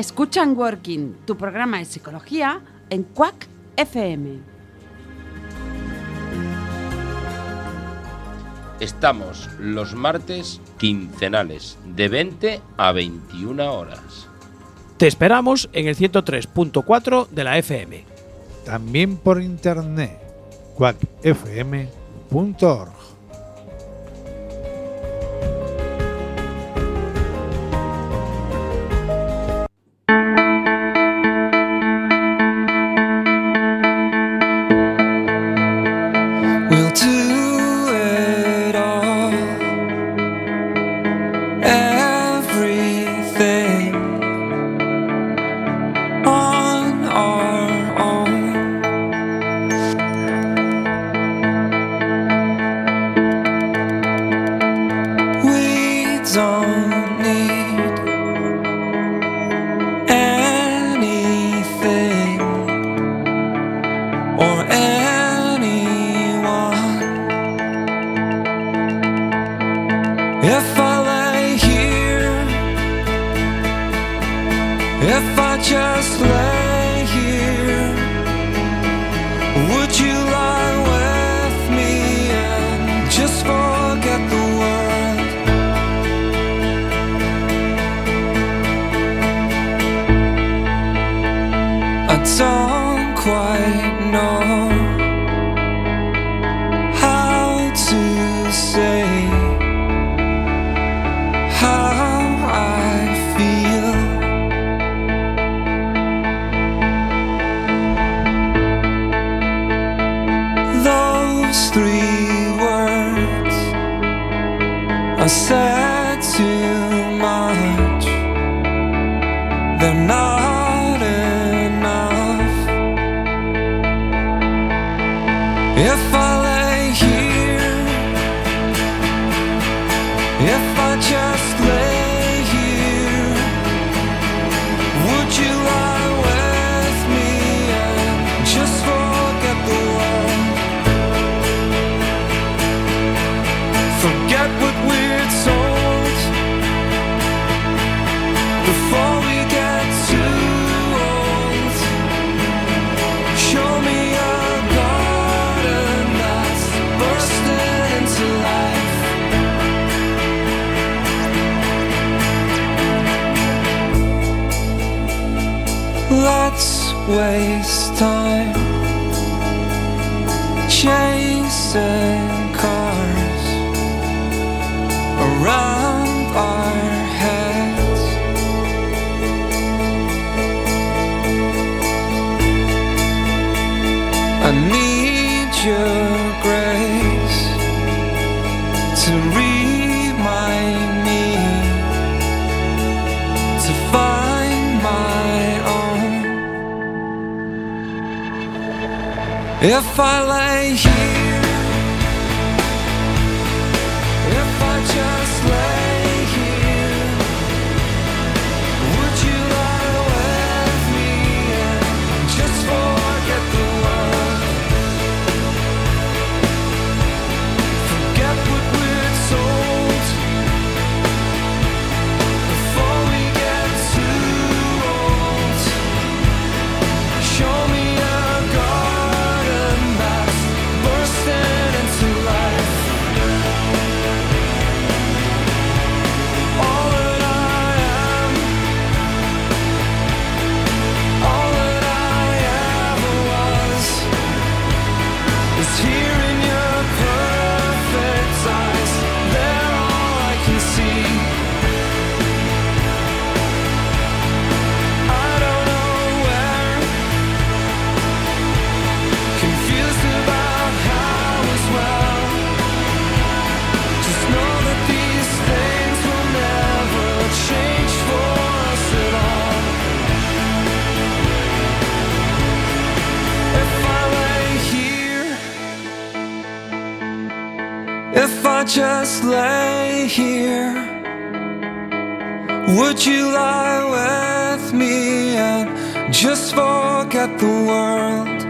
Escuchan Working, tu programa de psicología en Quack FM. Estamos los martes quincenales de 20 a 21 horas. Te esperamos en el 103.4 de la FM. También por internet, quackfm.org. If I If I lay here just lay here? Would you lie with me and just forget the world?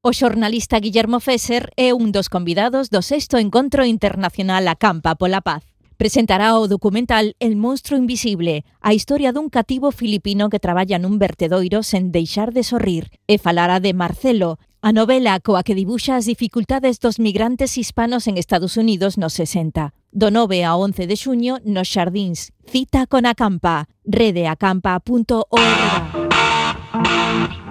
O xornalista Guillermo Fesser e un dos convidados do sexto encontro internacional a Campa pola Paz. Presentará o documental El monstruo invisible, a historia dun cativo filipino que traballa nun vertedoiro sen deixar de sorrir, e falará de Marcelo, a novela coa que dibuxa as dificultades dos migrantes hispanos en Estados Unidos nos 60. Do 9 a 11 de xuño nos Xardíns. Cita con Acampa. Redeacampa.org.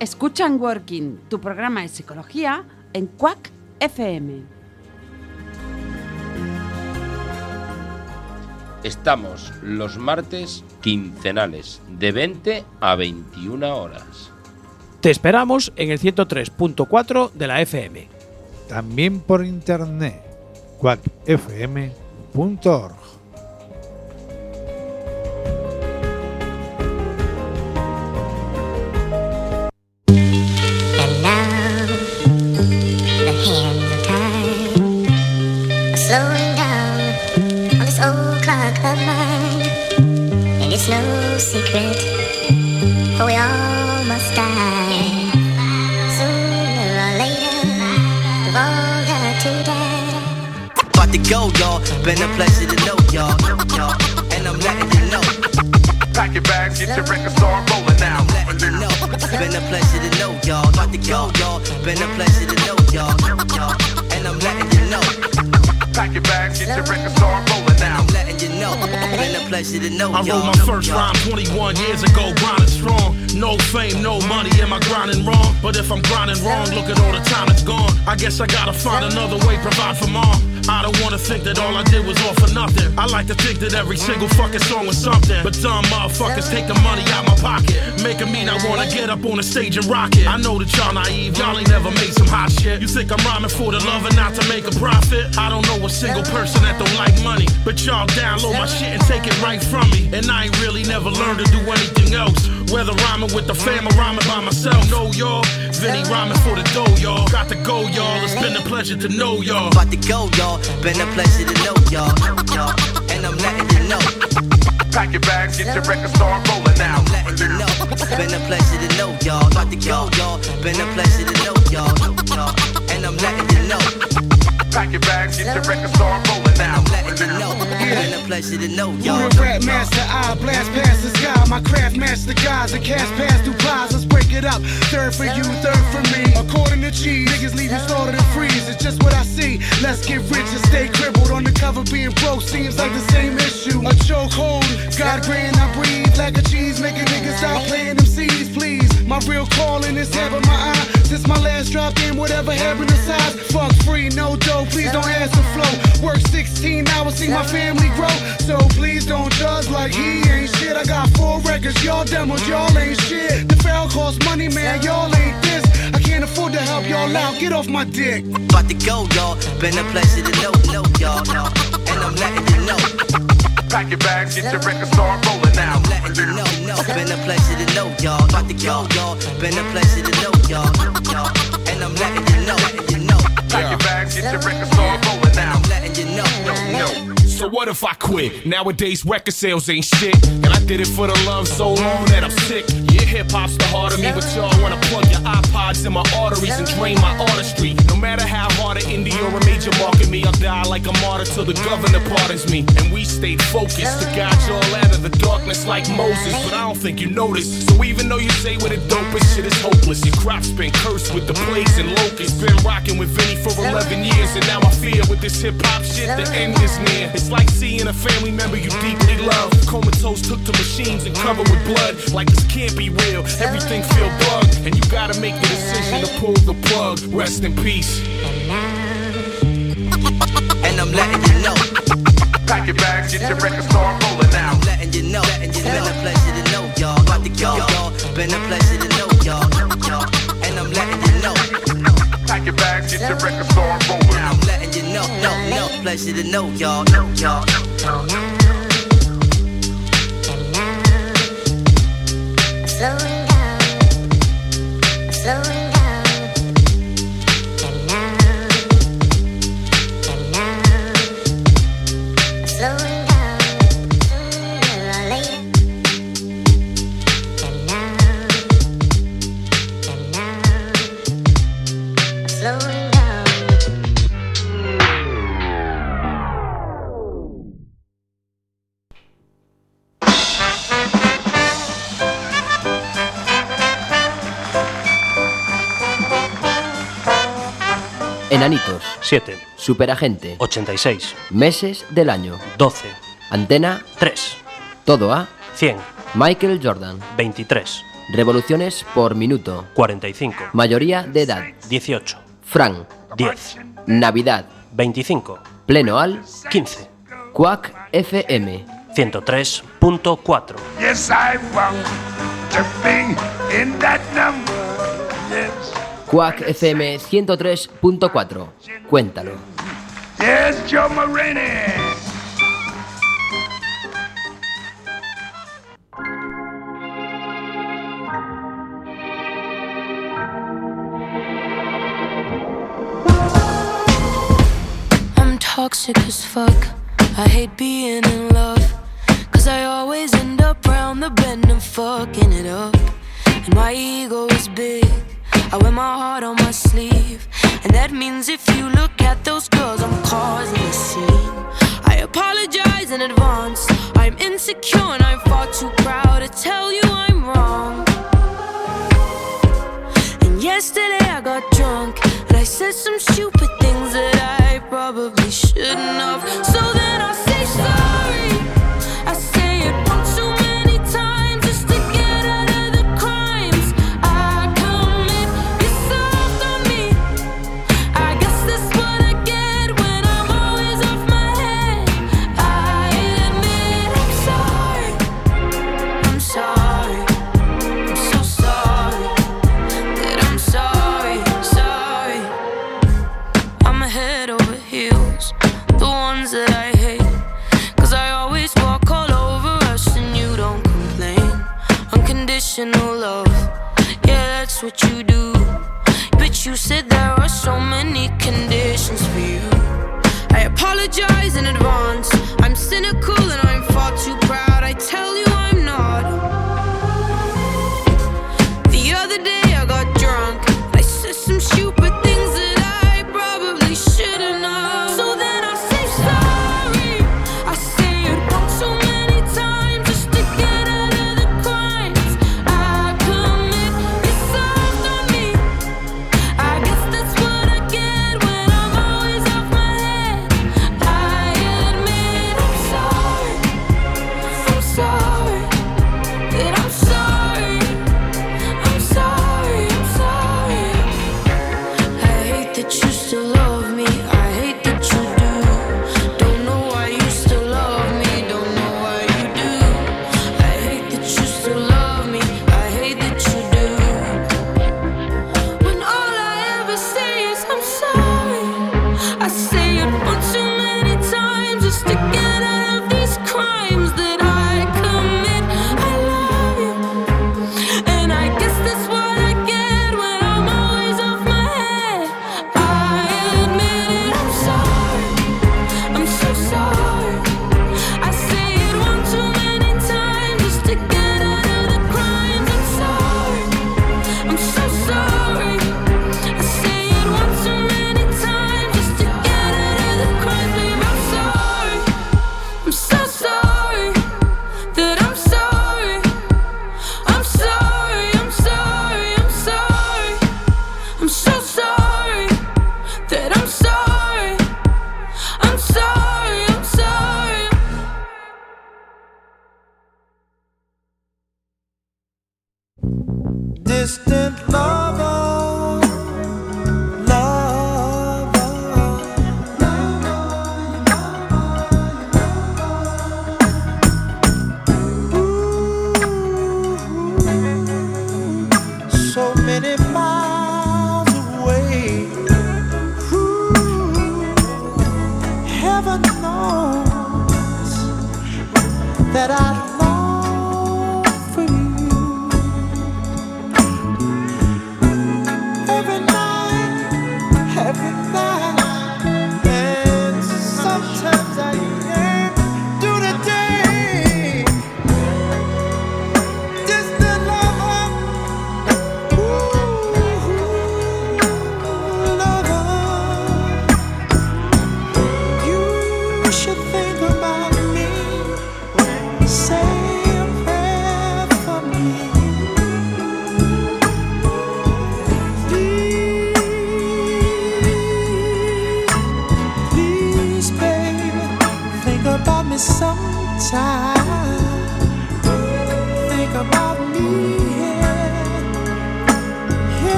Escuchan Working, tu programa de psicología en Quack FM. Estamos los martes quincenales de 20 a 21 horas. Te esperamos en el 103.4 de la FM. También por internet. quackfm.org. About to go, y'all. Been a pleasure to know y'all. y'all. And I'm letting you know. Pack your bags, get your record start rolling now. I'm letting you know. Been a pleasure to know y'all. About to go, y'all. Been a pleasure to know y'all. y'all. And I'm letting you know. Pack your bags, get your record start rolling now. I'm letting you know. Been a pleasure to know I y'all. wrote my first y'all. rhyme 21 years ago, grinding strong. No fame, no money, am I grinding wrong? But if I'm grinding wrong, look at all the time it's gone. I guess I gotta find another way, provide for mom. I don't wanna think that all I did was all for nothing. I like to think that every single fucking song was something. But dumb motherfuckers the money out my pocket, making me not wanna get up on the stage and rock it. I know that y'all naive, y'all ain't never made some hot shit. You think I'm rhyming for the love and not to make a profit? I don't know a single person that don't like money, but y'all download my shit and take it right from me. And I ain't really never learned to do anything else. Whether rhyming with the fam or rhyming by myself, know y'all. Vinny rhyming for the dough, y'all. Got to go, y'all. It's been a pleasure to know y'all. About to go, y'all. Been a pleasure to know y'all. y'all. And I'm letting you know. Pack your bags, get your record start rolling now. I'm letting you know. Been a pleasure to know y'all. About to go, y'all. Been a pleasure to know y'all. y'all. And I'm letting you know. Pack your bags, get your record start rolling now. You know. Been a pleasure to know y'all. The rap master? I blast past the sky. My craft master guys. The cast pass through plies. Let's break it up. Third for you, third for me. According to cheese, niggas leave you slaughtered and freeze. It's just what I see. Let's get rich and stay crippled. On the cover being broke seems like the same issue. A chokehold. God grant I breathe like a cheese. Making niggas stop playing them seeds, please. My real calling is having my eye. Since my last drop in, whatever happened to size. Fuck free, no dough. Please don't ask the flow. Work 16 hours, see my family grow. So please don't judge like he ain't shit. I got four records, y'all demos, y'all ain't shit. The foul costs money, man, y'all ain't this. I can't afford to help y'all out. Get off my dick. About to go, y'all. Been a pleasure to know, know y'all. know. And I'm letting you know. Pack your bags, get your record start rolling now. I'm letting you know, know. Been a pleasure to know y'all. About to go, y'all. Been a pleasure to know y'all. y'all. And I'm letting you know, letting you know. Pack your bags, get your record start rolling now. I'm letting you know, know. So what if I quit? Nowadays record sales ain't shit, and I did it for the love so long that I'm sick. Hip hop's the heart of me, but y'all wanna plug your iPods in my arteries and drain my artistry. No matter how hard an indie or a major market me, I'll die like a martyr till the governor pardons me. And we stayed focused to guide y'all out of the darkness like Moses, but I don't think you noticed. So even though you say we're the dopest, shit is hopeless. Your crop's been cursed with the plagues and locusts. Been rocking with Vinny for 11 years, and now I fear with this hip hop shit the end is near. It's like seeing a family member you deeply love. Comatose took to machines and covered with blood. Like this can't be real, everything feel bugged. And you gotta make the decision to pull the plug. Rest in peace. And I'm letting you know. Pack your bags, get your record start rolling now. I'm letting you know. Know. Been a pleasure to know y'all. About to go, y'all. Been a pleasure to know y'all. y'all. And I'm letting you know. Pack your bags, get your record start rolling now. I'm letting you know. No, no. Pleasure to know y'all. Know y'all. Slowing down, I'm slowing 7. Superagente. 86. Meses del año. 12. Antena. 3. Todo a. 100. Michael Jordan. 23. Revoluciones por minuto. 45. Mayoría de edad. 18. Fran. 10. Navidad. 25. Pleno al. 15. Quack FM. 103.4. Yes, I want to be in that number. Quack FM 103.4. Cuéntalo. Yes, Joe toxic as fuck. I hate being in love. Cause I always end up round the bend and fucking it up. And my ego is big. I wear my heart on my sleeve. And that means if you look at those girls, I'm causing a scene. I apologize in advance. I'm insecure and I'm far too proud to tell you I'm wrong. And yesterday I got drunk and I said some stupid things that I probably shouldn't have. So then I say sorry.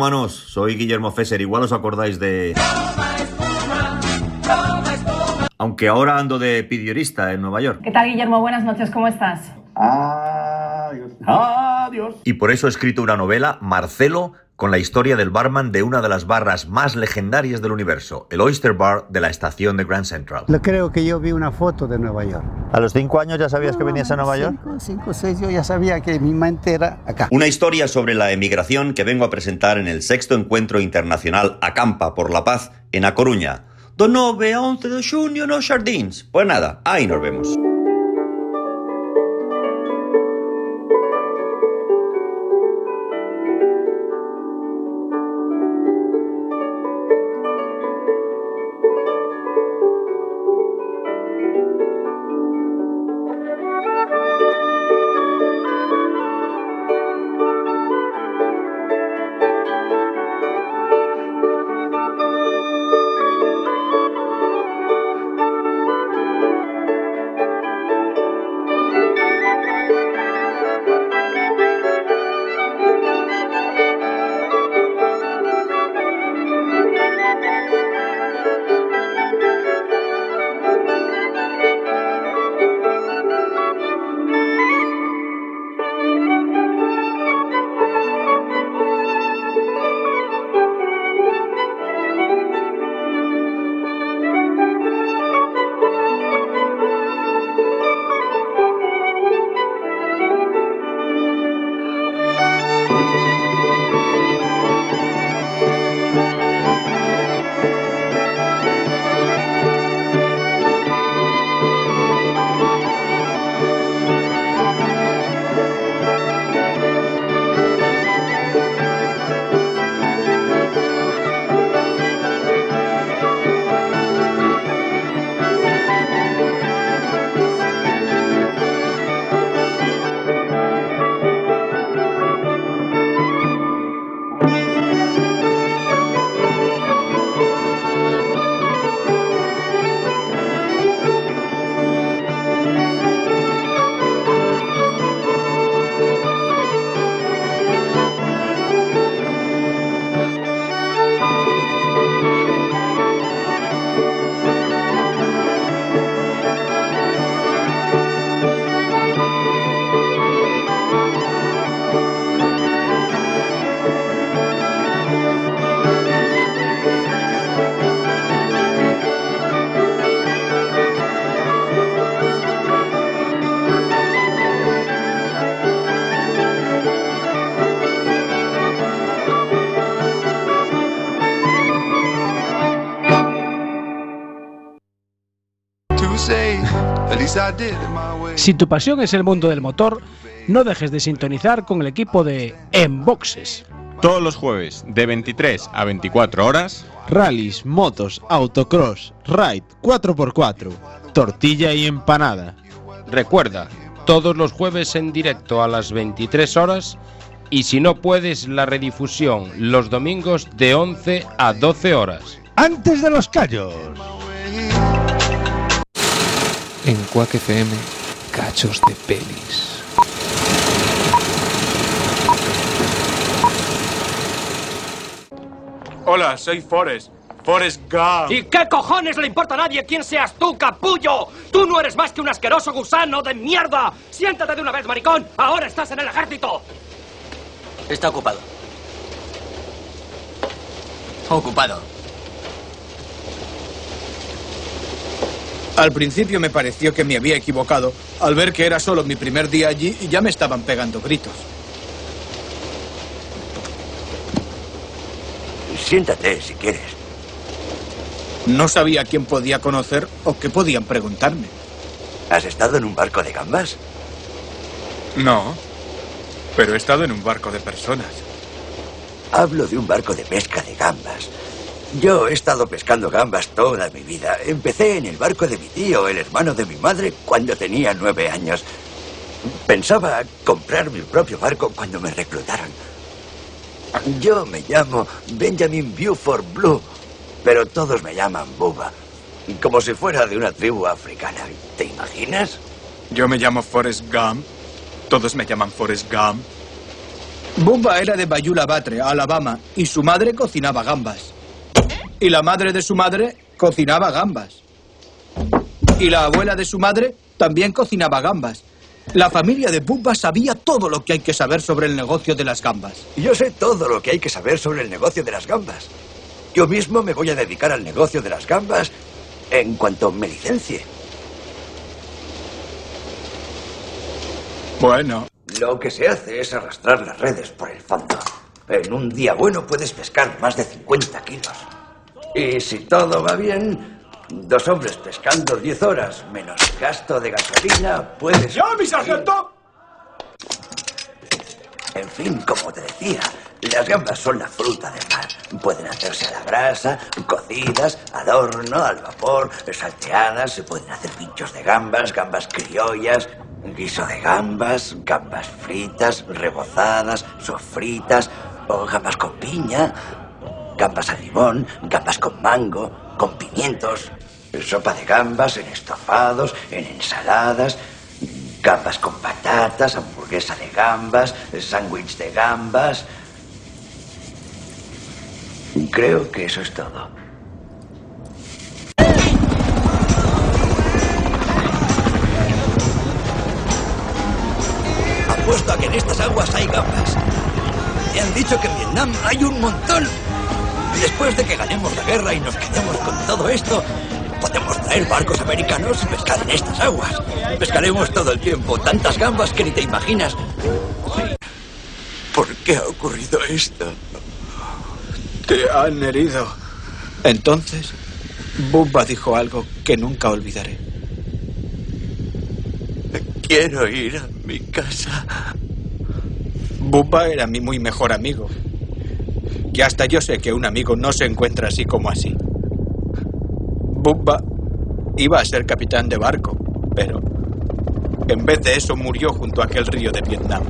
Humanos, soy Guillermo Fesser, igual os acordáis de... Aunque ahora ando de pidiorista en Nueva York. ¿Qué tal, Guillermo? Buenas noches, ¿cómo estás? Y por eso he escrito una novela, Marcelo, con la historia del barman de una de las barras más legendarias del universo, el Oyster Bar de la estación de Grand Central. Lo creo que yo vi una foto de Nueva York. ¿A los cinco años ya sabías que venías a Nueva York? Cinco, cinco, seis, yo ya sabía que mi mente era acá. Una historia sobre la emigración que vengo a presentar en el sexto encuentro internacional Acampa por la Paz en A Coruña. Do 9 a 11 de junio nos Jardins. Pues nada, ahí nos vemos. Si tu pasión es el mundo del motor, no dejes de sintonizar con el equipo de Enboxes. Todos los jueves, de 23 a 24 horas, Rallys, motos, autocross, ride 4x4, tortilla y empanada. Recuerda, todos los jueves en directo a las 23 horas y si no puedes la redifusión los domingos de 11 a 12 horas. Antes de los callos. En Quack FM, cachos de pelis. Hola, soy Forrest. Forrest Gump. ¿Y qué cojones le importa a nadie quién seas tú, capullo? Tú no eres más que un asqueroso gusano de mierda. Siéntate de una vez, maricón. Ahora estás en el ejército. Está ocupado. Ocupado. Al principio me pareció que me había equivocado al ver que era solo mi primer día allí y ya me estaban pegando gritos. Siéntate si quieres. No sabía quién podía conocer o qué podían preguntarme. ¿Has estado en un barco de gambas? No, pero he estado en un barco de personas. Hablo de un barco de pesca de gambas. Yo he estado pescando gambas toda mi vida. Empecé en el barco de mi tío, el hermano de mi madre, cuando tenía nueve años. Pensaba comprar mi propio barco cuando me reclutaron. Yo me llamo Benjamin Buford Blue, pero todos me llaman Bubba. Como si fuera de una tribu africana. ¿Te imaginas? Yo me llamo Forrest Gump. Todos me llaman Forrest Gump. Bubba era de Bayula Batre, Alabama, y su madre cocinaba gambas. Y la madre de su madre cocinaba gambas. Y la abuela de su madre también cocinaba gambas. La familia de Bubba sabía todo lo que hay que saber sobre el negocio de las gambas. Yo sé todo lo que hay que saber sobre el negocio de las gambas. Yo mismo me voy a dedicar al negocio de las gambas en cuanto me licencie. Bueno, Lo que se hace es arrastrar las redes por el fondo. En un día bueno puedes pescar más de 50 kilos. Y si todo va bien, dos hombres pescando 10 horas menos gasto de gasolina, puedes... ¡Ya, mi sargento! En fin, como te decía, las gambas son la fruta del mar. Pueden hacerse a la brasa, cocidas, al horno, al vapor, salteadas, se pueden hacer pinchos de gambas, gambas criollas, guiso de gambas, gambas fritas, rebozadas, sofritas, o gambas con piña, gambas al limón, gambas con mango, con pimientos, sopa de gambas en estofados, en ensaladas, gambas con patatas, hamburguesa de gambas, sándwich de gambas. Creo que eso es todo. Apuesto a que en estas aguas hay gambas. Me han dicho que en Vietnam hay un montón. Después de que ganemos la guerra y nos quedemos con todo esto, podemos traer barcos americanos y pescar en estas aguas. Pescaremos todo el tiempo, tantas gambas que ni te imaginas. ¿Por qué ha ocurrido esto? te han herido. Entonces, Bubba dijo algo que nunca olvidaré. Quiero ir a mi casa. Bubba era mi muy mejor amigo. Y hasta yo sé que un amigo no se encuentra así como así. Bubba iba a ser capitán de barco, pero en vez de eso murió junto a aquel río de Vietnam.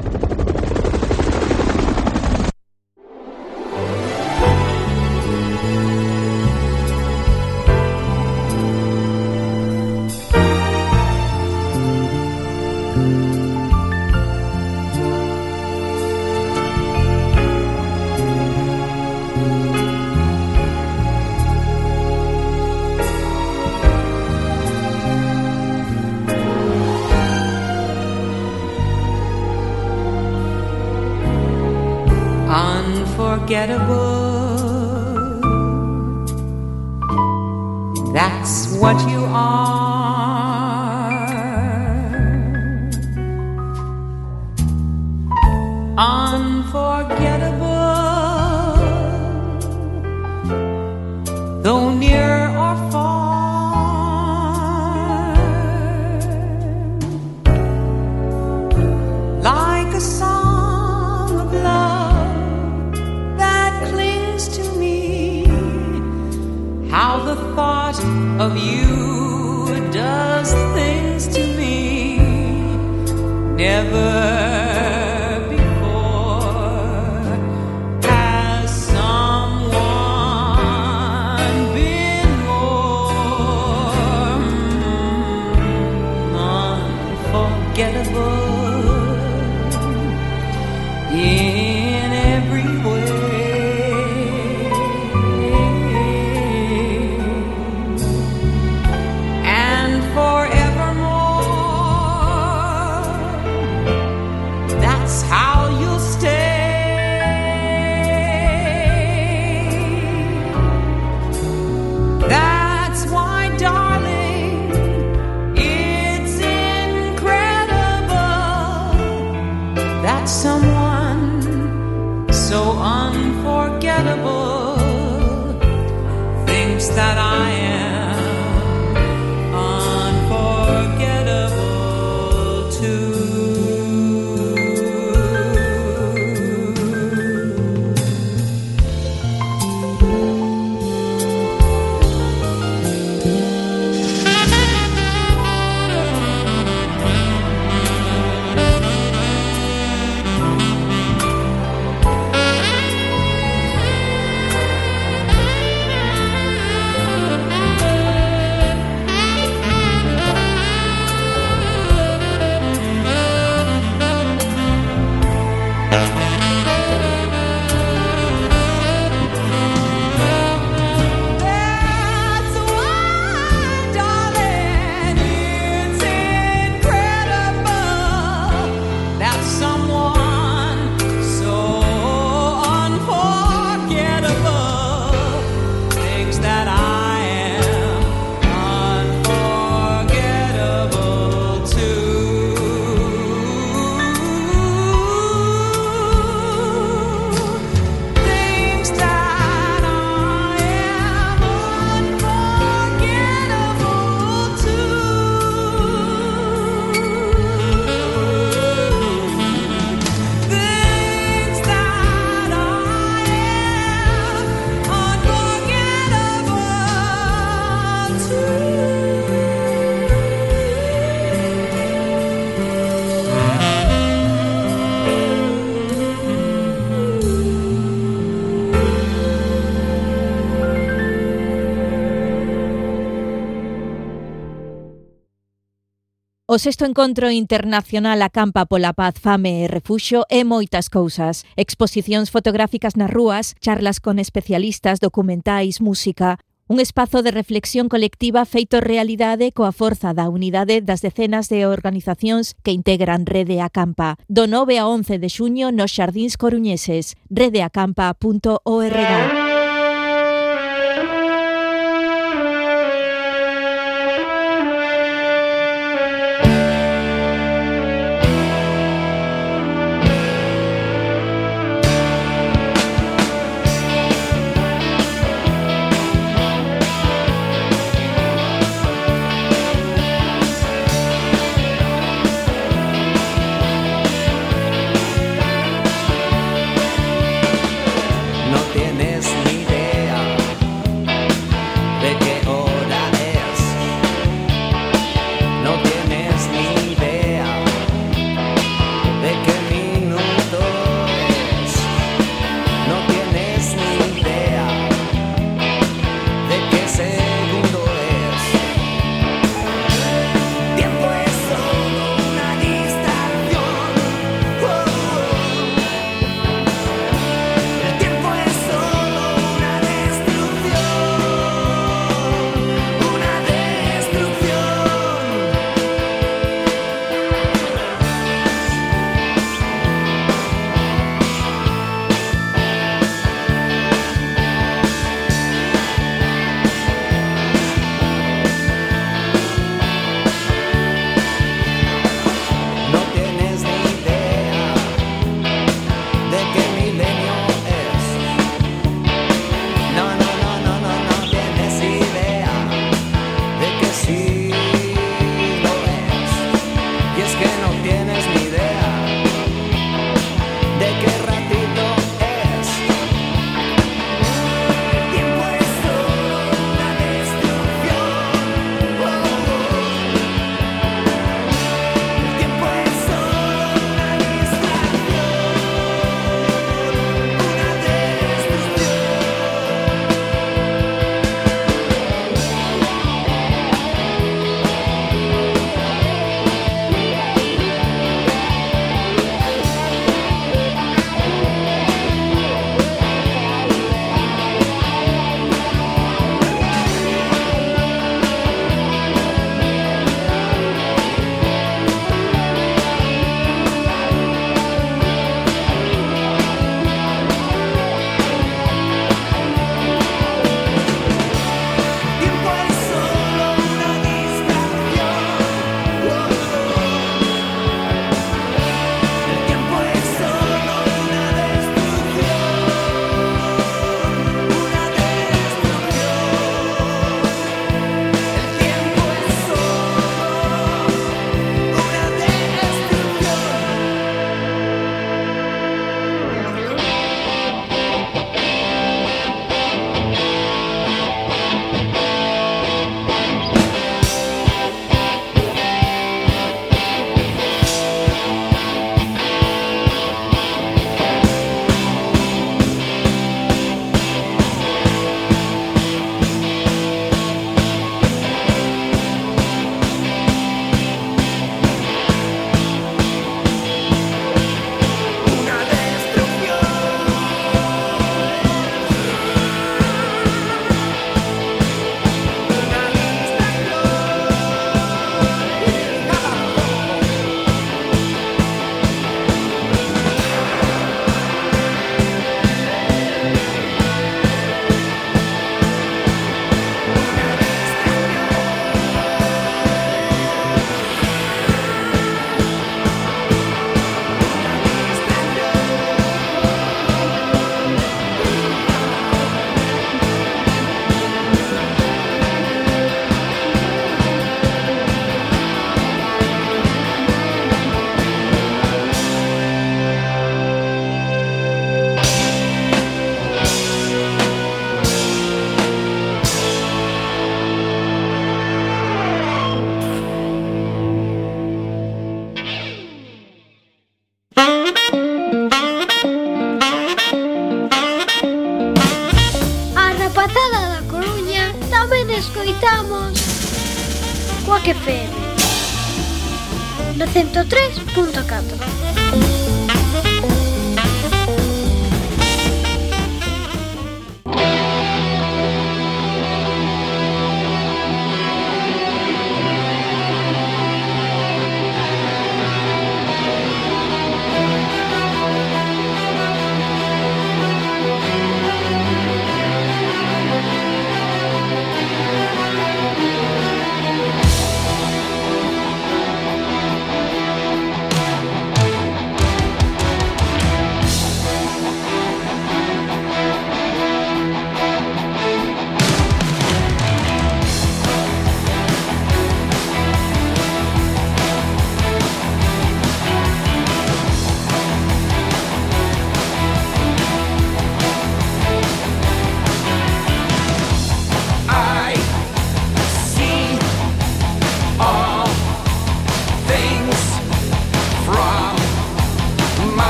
What you so unforgettable, thinks that I am. O sexto encontro internacional Acampa pola Paz, Fame e Refuxo é moitas cousas. Exposicións fotográficas nas rúas, charlas con especialistas, documentais, música, Un espazo de reflexión colectiva feito realidade coa forza da unidade das decenas de organizacións que integran Rede Acampa. Do 9 a 11 de xuño nos Xardíns Coruñeses, redeacampa.org.